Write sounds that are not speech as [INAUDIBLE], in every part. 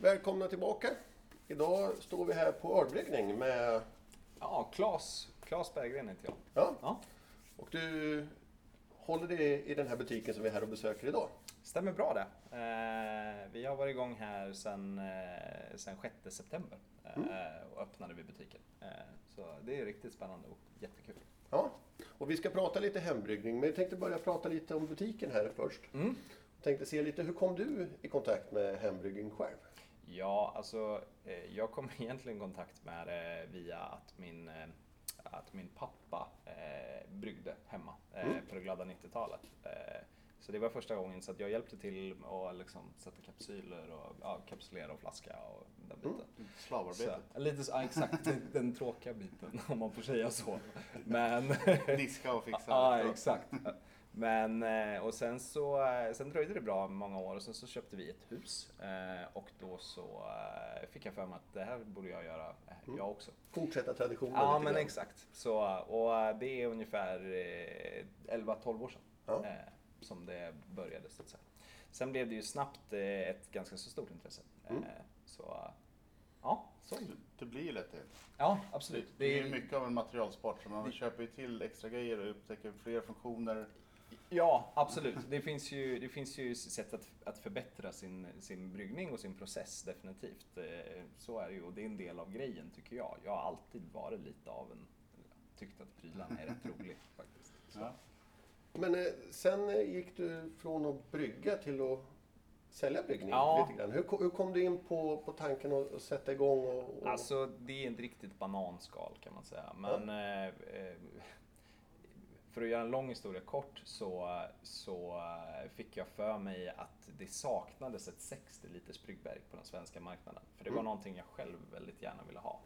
Välkomna tillbaka. Idag står vi här på ölbryggning med... Ja, Claes, Claes Berggren heter jag. Ja, Ja, och du håller dig i den här butiken som vi är här och besöker idag. stämmer bra det. Eh, vi har varit igång här sedan eh, sen 6 september eh, och öppnade vi butiken. Eh, så det är riktigt spännande och jättekul. Ja, och vi ska prata lite hembryggning, men jag tänkte börja prata lite om butiken här först. Mm. Jag tänkte se lite, hur kom du i kontakt med hembryggning själv? Ja, alltså eh, jag kom [LAUGHS] egentligen i kontakt med det via att min, eh, att min pappa eh, bryggde hemma eh, Mm. på det glada 90-talet. Eh, så det var första gången så att jag hjälpte till att liksom sätta kapsyler och ja, kapsulera och flaska och den biten. Slavarbete. Så, lite så, ja, exakt, den, [LAUGHS] den tråkiga biten om man får säga så. [LAUGHS] Men, Diska och fixa. ja exakt. Men, eh, och sen så, eh, sen dröjde det bra många år och sen så köpte vi ett hus. Eh, Och då så fick jag för mig att det här borde jag göra eh, jag också. Fortsätta traditionen Ja lite men grann. exakt. Så, och det är ungefär eh, 11-12 år sedan. Ja. Som det började så att säga. Sen blev det ju snabbt ett ganska så stort intresse. Mm. Så ja, så. Det blir ju lätt det. Ja, absolut. Det är ju mycket av en materialsport så man köper ju till extra grejer och upptäcker fler funktioner. Ja, absolut. Det finns ju, det finns ju sätt att, att förbättra sin, sin bryggning och sin process definitivt. Eh, Så är det ju och det är en del av grejen tycker jag. Jag har alltid varit lite av en, tyckt att prylarna är rätt rolig [LAUGHS] faktiskt. Så. Ja. Men eh, sen eh, gick du från att brygga till att sälja bryggning Ja. lite grann. Hur, hur kom du in på, på tanken att, att sätta igång och... och... Alltså det är ett riktigt bananskal kan man säga. Men eh, eh, för att göra en lång historia kort så, så fick jag för mig att det saknades ett 60 liters bryggverk på den svenska marknaden. För det var Mm. någonting jag själv väldigt gärna ville ha.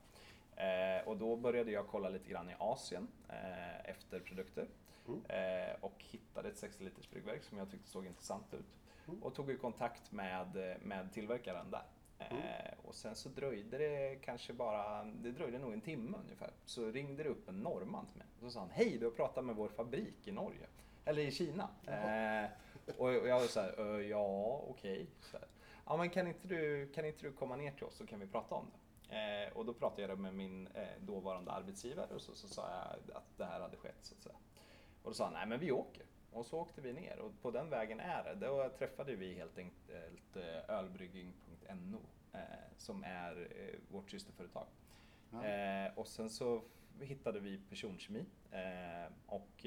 Eh, och då började jag kolla lite grann i Asien eh, efter produkter. Mm. Eh, och hittade ett 60 liters bryggverk som jag tyckte såg intressant ut. Mm. Och tog i kontakt med, med tillverkaren där. Eh, och sen så dröjde det kanske bara, det dröjde nog en timme ungefär. Så ringde det upp en norrman till mig. Och så sa han, hej du har pratat med vår fabrik i Norge. Eller i Kina. Eh, och jag var så här, "Ö, ja okej. Här, Ja men kan inte, du, kan inte du komma ner till oss så kan vi prata om det. Eh, och då pratade jag med min eh, dåvarande arbetsgivare och så, så sa jag att det här hade skett så att säga. Och då sa han, nej men vi åker. Och så åkte vi ner och på den vägen är det. Då träffade vi helt enkelt eh, ölbrygging.no eh, som är eh, vårt systerföretag. Eh, och sen så hittade vi personkemi och,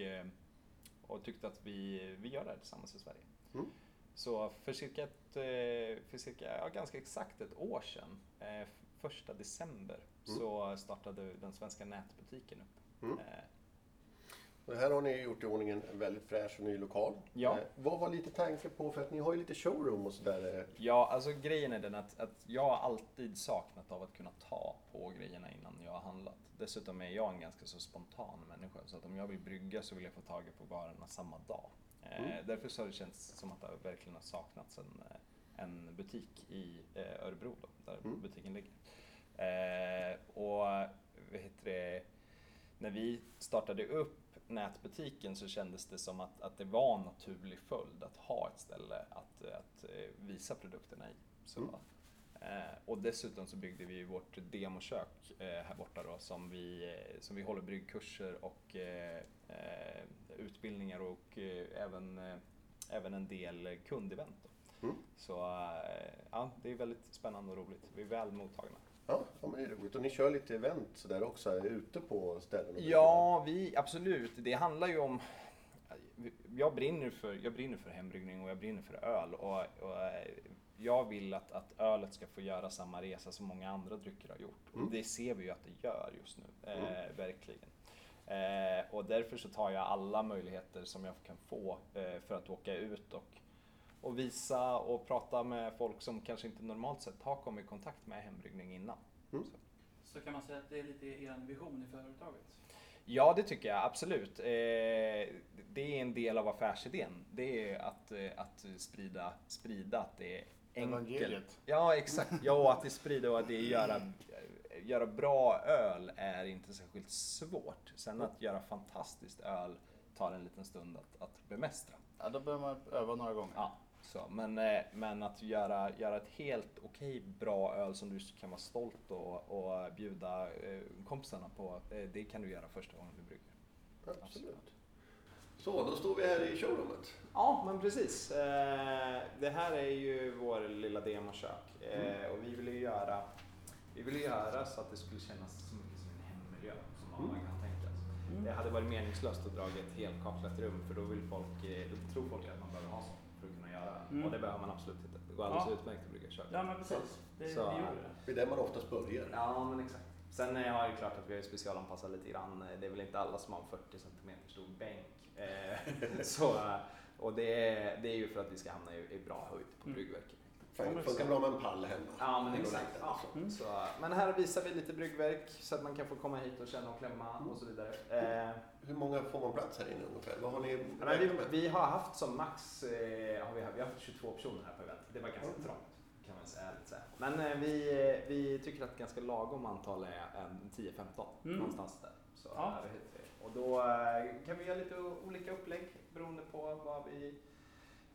och tyckte att vi, vi gör det här tillsammans i Sverige. Mm. Så för cirka, ett, för cirka ja, ganska exakt ett år sedan, första december, Mm. så startade den svenska nätbutiken upp. Mm. Och här har ni gjort i ordning en väldigt fräsch och ny lokal. Ja. Eh, vad var lite tanken på, för att ni har ju lite showroom och sådär. eh. Ja, alltså grejen är den att, att jag har alltid saknat av att kunna ta på grejerna innan jag har handlat. Dessutom är jag en ganska så spontan människa, så att om jag vill brygga så vill jag få tag på varorna samma dag. Eh, Mm. Därför så har det känts som att det verkligen har saknats en, eh, en butik i eh, Örebro, då, där Mm. butiken ligger. Och vad heter det, när vi startade upp nätbutiken så kändes det som att, att det var en naturlig följd att ha ett ställe att, att eh, visa produkterna i. Så, Mm. eh, och dessutom så byggde vi vårt demokök eh, här borta då som vi, som vi håller bryggkurser och eh, utbildningar och även, även en del kundevent. Mm. Så ja, det är väldigt spännande och roligt. Vi är väl mottagna. Ja, ja, men det är roligt. Och ni kör lite event sådär också, ute på ställen? Ja, vi, absolut. Det handlar ju om... Jag brinner för, jag brinner för hembryggning och jag brinner för öl. Och, och eh, jag vill att, att ölet ska få göra samma resa som många andra drycker har gjort. Mm. Och det ser vi ju att det gör just nu. Eh, Mm. Verkligen. Eh, och därför så tar jag alla möjligheter som jag kan få eh, för att åka ut och, och visa och prata med folk som kanske inte normalt sett har kommit i kontakt med hembryggning innan. Mm. Så. Så kan man säga att det är lite er vision i företaget? Ja, det tycker jag absolut. Eh, det är en del av affärsidén. Det är att, eh, att sprida, sprida att det är enkelt. Evangeliet. Ja, exakt. Ja, och att det sprider och att det är göra, göra bra öl är inte särskilt svårt. Sen att göra fantastiskt öl tar en liten stund att, att bemästra. Ja, då behöver man öva några gånger. Ja, Så, men, eh, men att göra, göra ett helt okej bra öl som du kan vara stolt och, och bjuda eh, kompisarna på, eh, det kan du göra första gången du brygger. Absolut. Så, då står vi här i showroomet. Ja, men precis. Det här är ju vår lilla demokök eh, och vi vill ju göra, vi vill ju göra så att det skulle kännas så mycket som en hemmiljö som man Mm. kan tänka sig. Det hade varit meningslöst att dra ett helkaklat rum för då vill folk, då tror folk att man behöver ha sånt göra det. Mm. Och det behöver man absolut inte. Det går alldeles Ja. utmärkt att brygga kök. Ja men precis. Det, Så- det det. Det är där man oftast börjar. Ja, men exakt. Sen är det klart att vi har specialanpassat lite grann. Det är väl inte alla som har en 40 cm stor bänk. Eh, [LAUGHS] så, och det är, det är ju för att vi ska hamna i, i bra höjd på Mm. bryggverket. Fan, funkar bra med en pall hemma. Ja, men exakt. Ja. Mm. Så, men här visar vi lite bryggverk så att man kan få komma hit och känna och klämma och så vidare. Eh, Hur många får man plats här inne ungefär? Vad har ni räknat vi, vi har haft som max, eh, har vi, vi har haft 22 personer här på eventet. Det var ganska Mm. trångt kan man säga. Ärligt säga. Men eh, vi, eh, vi tycker att ganska lagom antal är en 10-15 Mm. någonstans där. Så, Ja. är det- Och då eh, kan vi göra lite olika upplägg beroende på vad, vi,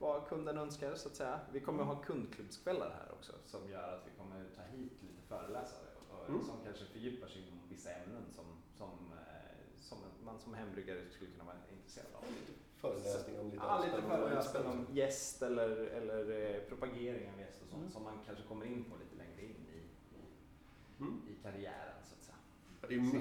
vad kunden önskar så att säga. Vi kommer Mm. ha kundklubbskvällar här också som gör att vi kommer ta hit lite föreläsare och, Mm. som kanske fördjupar sig inom vissa ämnen som, som, eh, som man som hembryggare skulle kunna vara intresserad av. Föreläsning om lite Ja, lite avspännande och föreläsning om gäst eller, eller eh, propagering av gäst och sånt Mm. som man kanske kommer in på lite längre in i, Mm. i karriären så att säga. Det är my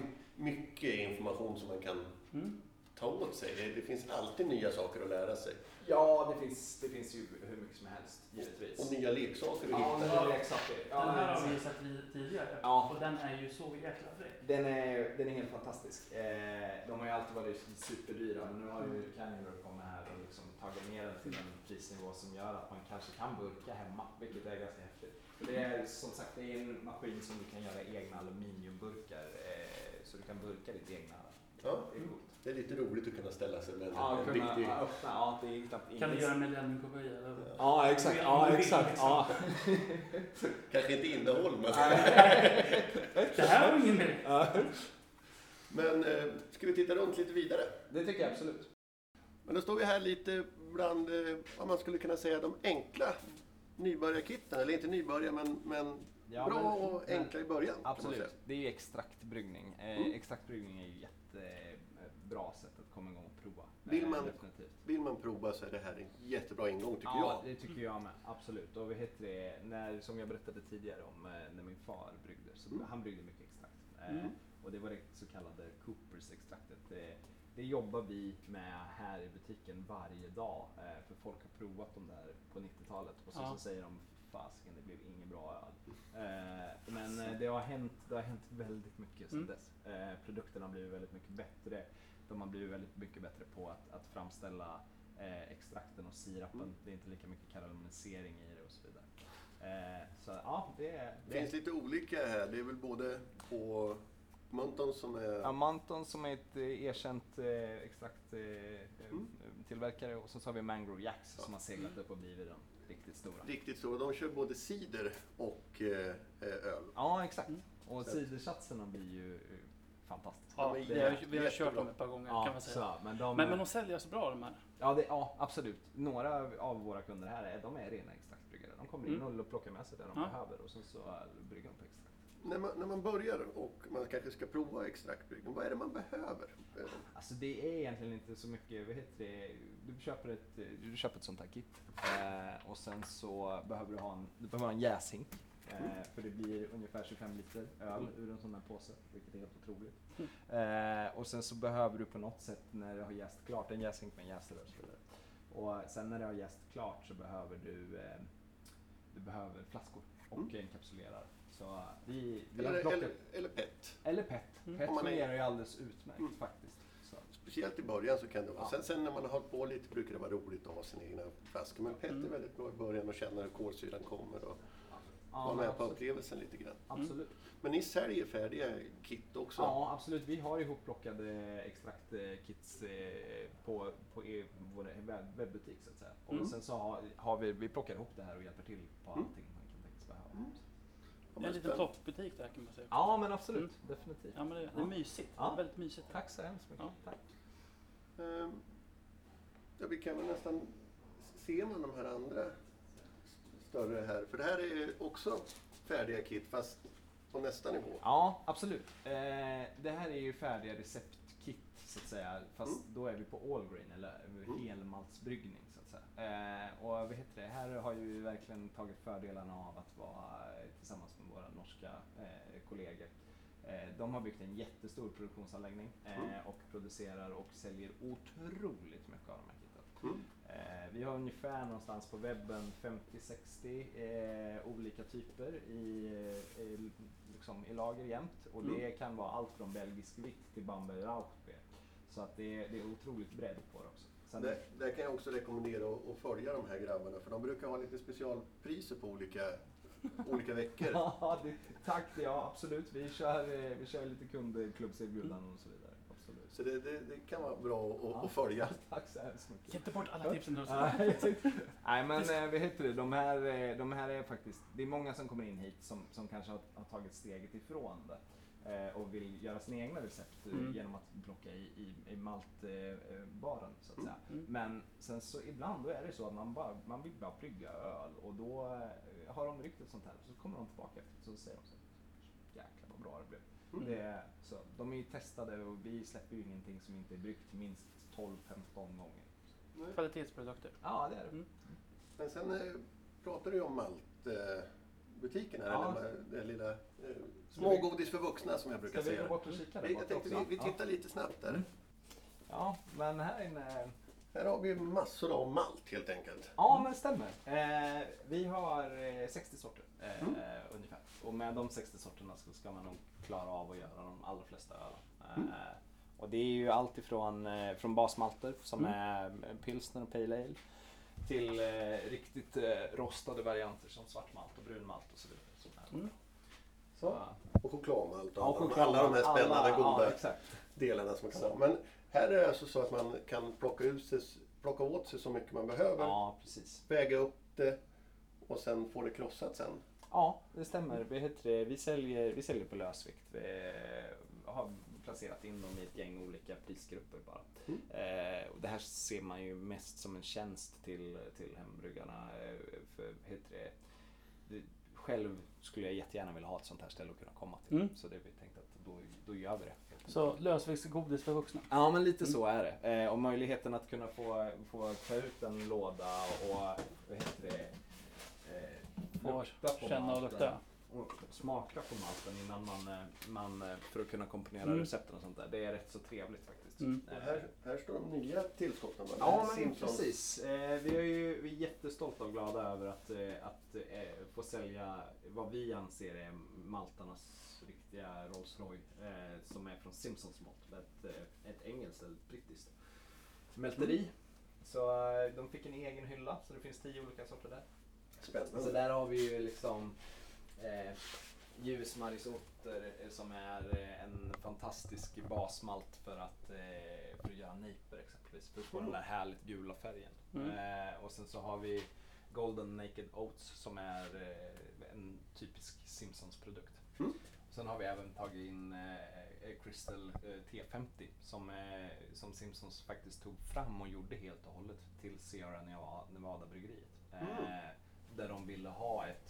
mycket information som man kan Mm. Ta åt sig. Det, det finns alltid nya saker att lära sig. Ja, det finns, det finns ju hur mycket som helst givetvis. Och nya leksaker att Ja, hitta. nya leksaker. Ja, den här har vi sett tidigare Ja. och den är ju så jäkla fräck. Den är, den är helt fantastisk. Eh, de har ju alltid varit superdyra men nu har ju Canyon kommit här och liksom tagit ner den till en prisnivå som gör att man kanske kan burka hemma, vilket är ganska häftigt. För det är som sagt det är en maskin som du kan göra egna aluminiumburkar eh, så du kan burka ditt egna. Ja. Det är coolt. Det är lite roligt att kunna ställa sig med en, Ja, en kunna riktig... ja, öppna, ja det är knappt Kan du göra med Leninkopi eller? Ja exakt, ja exakt. liksom. Ja. [LAUGHS] Kanske inte innehåll men... [LAUGHS] Det här var ingen. Ja, Men eh, ska vi titta runt lite vidare? det tycker jag absolut. Men då står vi här lite bland, eh, vad man skulle kunna säga, de enkla nybörjarkitten. Eller inte nybörjare, men, men Ja, bra men- och men- enkla i början. Absolut, det är ju extraktbryggning. Eh, Mm. Extraktbryggning är ju jättebra sätt att komma igång och prova. Vill Eh, man- Definitivt. Vill man prova så är det här en jättebra ingång tycker Ja, jag. det tycker jag med. Absolut. Och heter det, när, som jag berättade tidigare om eh, när min far bryggde, så Mm. han bryggde mycket extrakt. Eh, Mm. Och det var det så kallade Coopers extraktet. Det, det jobbar vi med här i butiken varje dag. Eh, för folk har provat dem där på 90-talet och så, Ja. så säger de fasiken det blev inget bra öl. Eh, men eh, det har, hänt, det har hänt väldigt mycket sedan Mm. dess. Eh, produkterna har blivit väldigt mycket bättre. De har blivit väldigt mycket bättre på att, att framställa eh, extrakten och sirapen. Mm. Det är inte lika mycket karamellisering i det och så vidare. Eh, så ja, det är... Det finns lite olika här. Det är väl både på Munton som är... Amanton som är ett eh, erkänt eh, extrakttillverkare eh, Mm. tillverkare och så har vi Mangrove Jacks Ja. som har seglat upp och blivit de riktigt stora. Riktigt stora. De kör både cider och eh, eh, öl. Ja, exakt. Mm. Och Så- cidersatserna blir ju eh, fantastiska. Ja, är vi har, vi har kört dem ett par gånger kan Ja, man säga. så, men de, Men, men de säljer så bra de här. ja, det, ja, absolut. Några av våra kunder här är, de är rena extraktbryggare. De kommer in Mm. och plockar med sig det de Ja. behöver och sen så brygger de på extrakt. När man, när man börjar och man kanske ska prova extraktbryggning, vad är det man behöver? Eh, Alltså det är egentligen inte så mycket, vad heter det, du köper ett, du köper ett sånt här kit eh, och sen så behöver du ha en, du behöver ha en jäshink. Eh, för det blir ungefär 25 liter öl ur en sån här påse, vilket är helt otroligt. Eh, och sen så behöver du på något sätt när det har jäst klart, en jäshink med en jäsare och så vidare. Och sen när det har jäst klart så behöver du, eh, du behöver flaskor och Mm. en kapsulerare. Så vi, vi har Eller, plockat, eller, eller PET. eller PET. Mm. PET är- fungerar ju alldeles utmärkt Mm. faktiskt. Så. Speciellt i början så kan det vara. Ja. Sen, sen när man har hållit på lite brukar det vara roligt att ha sina egna flaskor. Men PET är Mm. väldigt bra i början och känna hur kolsyran kommer och Ja, vara med på absolut. upplevelsen lite grann. absolut. Men ni säljer färdiga kit också? Ja, absolut. Vi har ihopplockade extraktkits eh, på, på e- vår webb- webbutik så att säga. Och Mm. sen så har, har vi, vi plockar ihop det här och hjälper till på Mm. allting man kan tänkas behöva. Mm. Det är en liten toppbutik där kan man säga. Ja, men absolut. Definitivt. Ja, men det, det är mysigt. Ja. Det är väldigt mysigt. Tack så hemskt mycket. Ja. Tack. Ehm, Ja, vi kan väl nästan ser man de här andra större här? För det här är också färdiga kit fast på nästa nivå. Ja, absolut. Eh, det här är ju färdiga receptkit så att säga. Fast Mm. då är vi på all grain eller Mm. helmaltsbryggning så att säga. Eh, och vad heter det? Här har ju vi verkligen tagit fördelarna av att vara eh, tillsammans med våra norska eh, kollegor. Eh, de har byggt en jättestor produktionsanläggning eh, Mm. och producerar och säljer otroligt mycket av de här kitten. Mm. Eh, vi har ungefär någonstans på webben 50-60 eh, olika typer i, i, liksom, i lager jämt. Och det Mm. kan vara allt från belgisk vitt till Bamberg Rauchbier. Så att det, är- det är otroligt bredd på det också. Sen, Där, där kan jag också rekommendera att, att följa de här grabbarna för de brukar ha lite specialpriser på olika, olika veckor. [LAUGHS] ja, det, tack, ja absolut. Vi kör, eh, vi kör lite kundklubbserbjudanden och så vidare. Absolut. Så det, det, det kan vara bra att, Ja. att följa. [LAUGHS] Tack så hemskt mycket. Släpp inte bort alla tipsen oss. Nej, men eh, vad heter det, de här, eh, de här är faktiskt, det är många som kommer in hit som, som kanske har, har tagit steget ifrån det eh, och vill göra sina egna recept eh, Mm. genom att plocka i, i, i maltbaren så att säga. Mm. Men sen så ibland då är det så att man, bara, man vill bara brygga öl och då eh, har de bryggt ett sånt här så kommer de tillbaka efter så säger de så jäklar vad bra det blev. Mm. Det, är- så, de är ju testade och vi släpper ju ingenting som inte är bryggt minst 12-15 gånger. Kvalitetsprodukter. Ja det är det. Mm. Men sen eh, pratar du ju om maltbutiken här, Ja. här lilla eh, smågodis för vuxna som jag brukar Ska vi gå säga. bort och kika där Vi, jag tänkte vi, vi tittar lite snabbt där. Mm. Ja, men här inne... Här har vi massor av malt helt enkelt. Ja, men det stämmer. Eh, vi har eh, 60 sorter eh, Mm. ungefär. Och med de 60 sorterna så ska man nog klara av att göra de allra flesta ölen. Eh, Mm. Och det är ju allt ifrån eh, från basmalter som Mm. är pilsner och pale ale till eh, riktigt eh, rostade varianter som svartmalt och brunmalt och så vidare. Är Mm. Så, Och chokladmalt och ja, alla, choklad, alla de här spännande alla- goda Ja, delarna som man kan Så. ha. Men här är det alltså så att man kan plocka, ut sig, plocka åt sig så mycket man behöver, Ja, precis. väga upp det och sen få det krossat sen. Ja, det stämmer. Vi, heter det, vi, säljer, vi säljer på lösvikt. Vi har placerat in dem i ett gäng olika prisgrupper bara. Mm. Eh, och det här ser man ju mest som en tjänst till, till hembryggarna. Eh, för, heter det, det, själv skulle jag jättegärna vilja ha ett sånt här ställe att kunna komma till. Mm. Så det vi tänkte att då, då gör vi det. Så lösviktsgodis för vuxna. Ja men lite så är det. Eh, och möjligheten att kunna få, få ta ut en låda och vad heter det? Eh, lukta på känna och malten. lukta. Och smaka på malten innan man, eh, man eh, för att kunna komponera Mm. recepten och sånt där. Det är rätt så trevligt faktiskt. Mm. Här, här står de nya tillskotten. Ja, men Simpsons. precis. Eh, vi, är ju, vi är jättestolta och glada över att, eh, att eh, få sälja vad vi anser är maltarnas riktiga Rolls Royce eh, som är från Simpsons Malt. Ett, ett engelskt eller brittiskt mälteri. Så eh, de fick en egen hylla så det finns tio olika sorter där. Spännande. Så där har vi ju liksom eh, ljusmarisotter eh, som är eh, en fantastisk basmalt för att, eh, för att göra nejper exempelvis. För att få den där härligt gula färgen. Mm. Eh, och sen så har vi Golden Naked Oats som är eh, en typisk Simpsons-produkt. Mm. Sen har vi även tagit in eh, Crystal eh, T50 som, som Simpsons faktiskt tog fram och gjorde helt och hållet till Sierra Nevada, Nevada bryggeriet. Eh, Mm. Där de ville ha ett,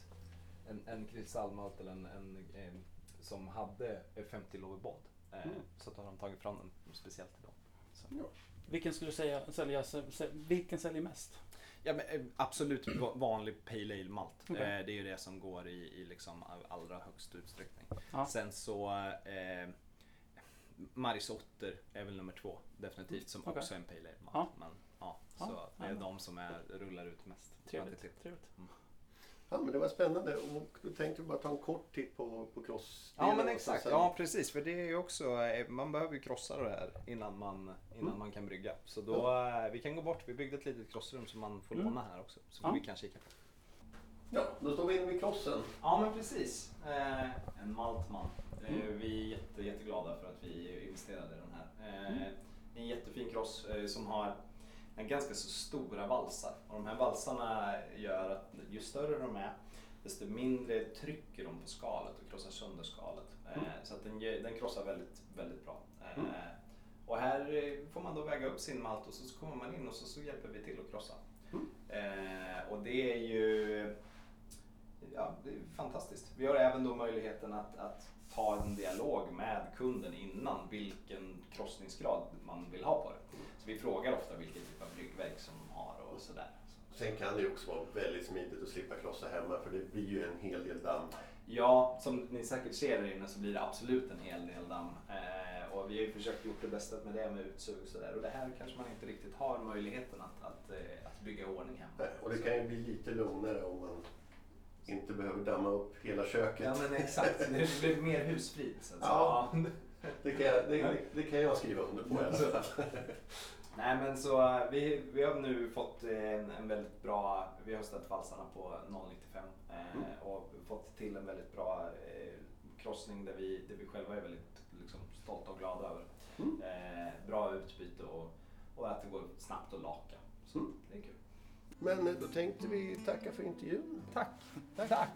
en, en kristallmalt eller en, en, eh, som hade eh, 50 Loverbond. Eh, Mm. Så att de har tagit fram den speciellt till dem. Så. Ja. Vilken skulle du säga sälja, sä- vilken säljer mest? Ja, men, eh, absolut va- vanlig Pale Ale malt. Okej. Eh, det är ju det som går i, i liksom all- allra högst utsträckning. Ja. Sen så eh, Marisotter är väl nummer två definitivt som Okej. också är en Pale Ale malt. Ja. Men, ja, Ja, så det är de som är, rullar ut mest. Trevligt. trevligt. Ja, men det var spännande. Och då tänkte vi bara ta en kort titt på, på cross Ja men exakt, ja precis för det är ju också, eh, man behöver ju krossa det här innan man, innan Mm. man kan brygga. Så då, eh, vi kan gå bort, vi byggde ett litet krossrum som man får Mm. låna här också. Så Ja. vi kan kika på. Ja, då står vi inne vid crossen. Ja men precis. Eh, en maltman. Eh, Mm. vi är jätte, jätteglada för att vi investerade i den här. Eh, Mm. En jättefin kross eh, som har ganska så stora valsar. Och de här valsarna gör att ju större de är desto mindre trycker de på skalet och krossar sönder skalet. Eh, Mm. Så att den, den krossar väldigt, väldigt bra. Eh, Mm. Och här eh, får man då väga upp sin malt och så så kommer man in och så, så hjälper vi till att krossa. Mm. Eh, och det är ju ja, det är fantastiskt. Vi har även då möjligheten att, att ta en dialog med kunden innan vilken krossningsgrad man vill ha på det. Så vi frågar ofta vilken typ av bryggverk som de har och sådär. Sen kan det ju också vara väldigt smidigt att slippa krossa hemma för det blir ju en hel del damm. Ja, som ni säkert ser där inne så blir det absolut en hel del damm. Eh, och vi har ju försökt gjort det bästa med det med utsug och sådär. Och det här kanske man inte riktigt har möjligheten att, att, eh, att bygga i ordning hemma. Nej, Och det kan ju bli lite lugnare om man inte behöver damma upp hela köket. Ja men exakt, det blir mer husfrid. Så att Ja. Det, kan jag, det, det kan jag skriva under på i alla fall. Nej men så eh, vi, vi har nu fått en, en väldigt bra, vi har ställt valsarna på 0,95 eh, Mm. och fått till en väldigt bra eh, krossning där vi, där vi själva är väldigt liksom, stolta och glada över. Mm. Eh, bra utbyte och, och att det går snabbt att laka. Så Mm. det är kul. Men då tänkte vi tacka för intervjun. Tack. Tack.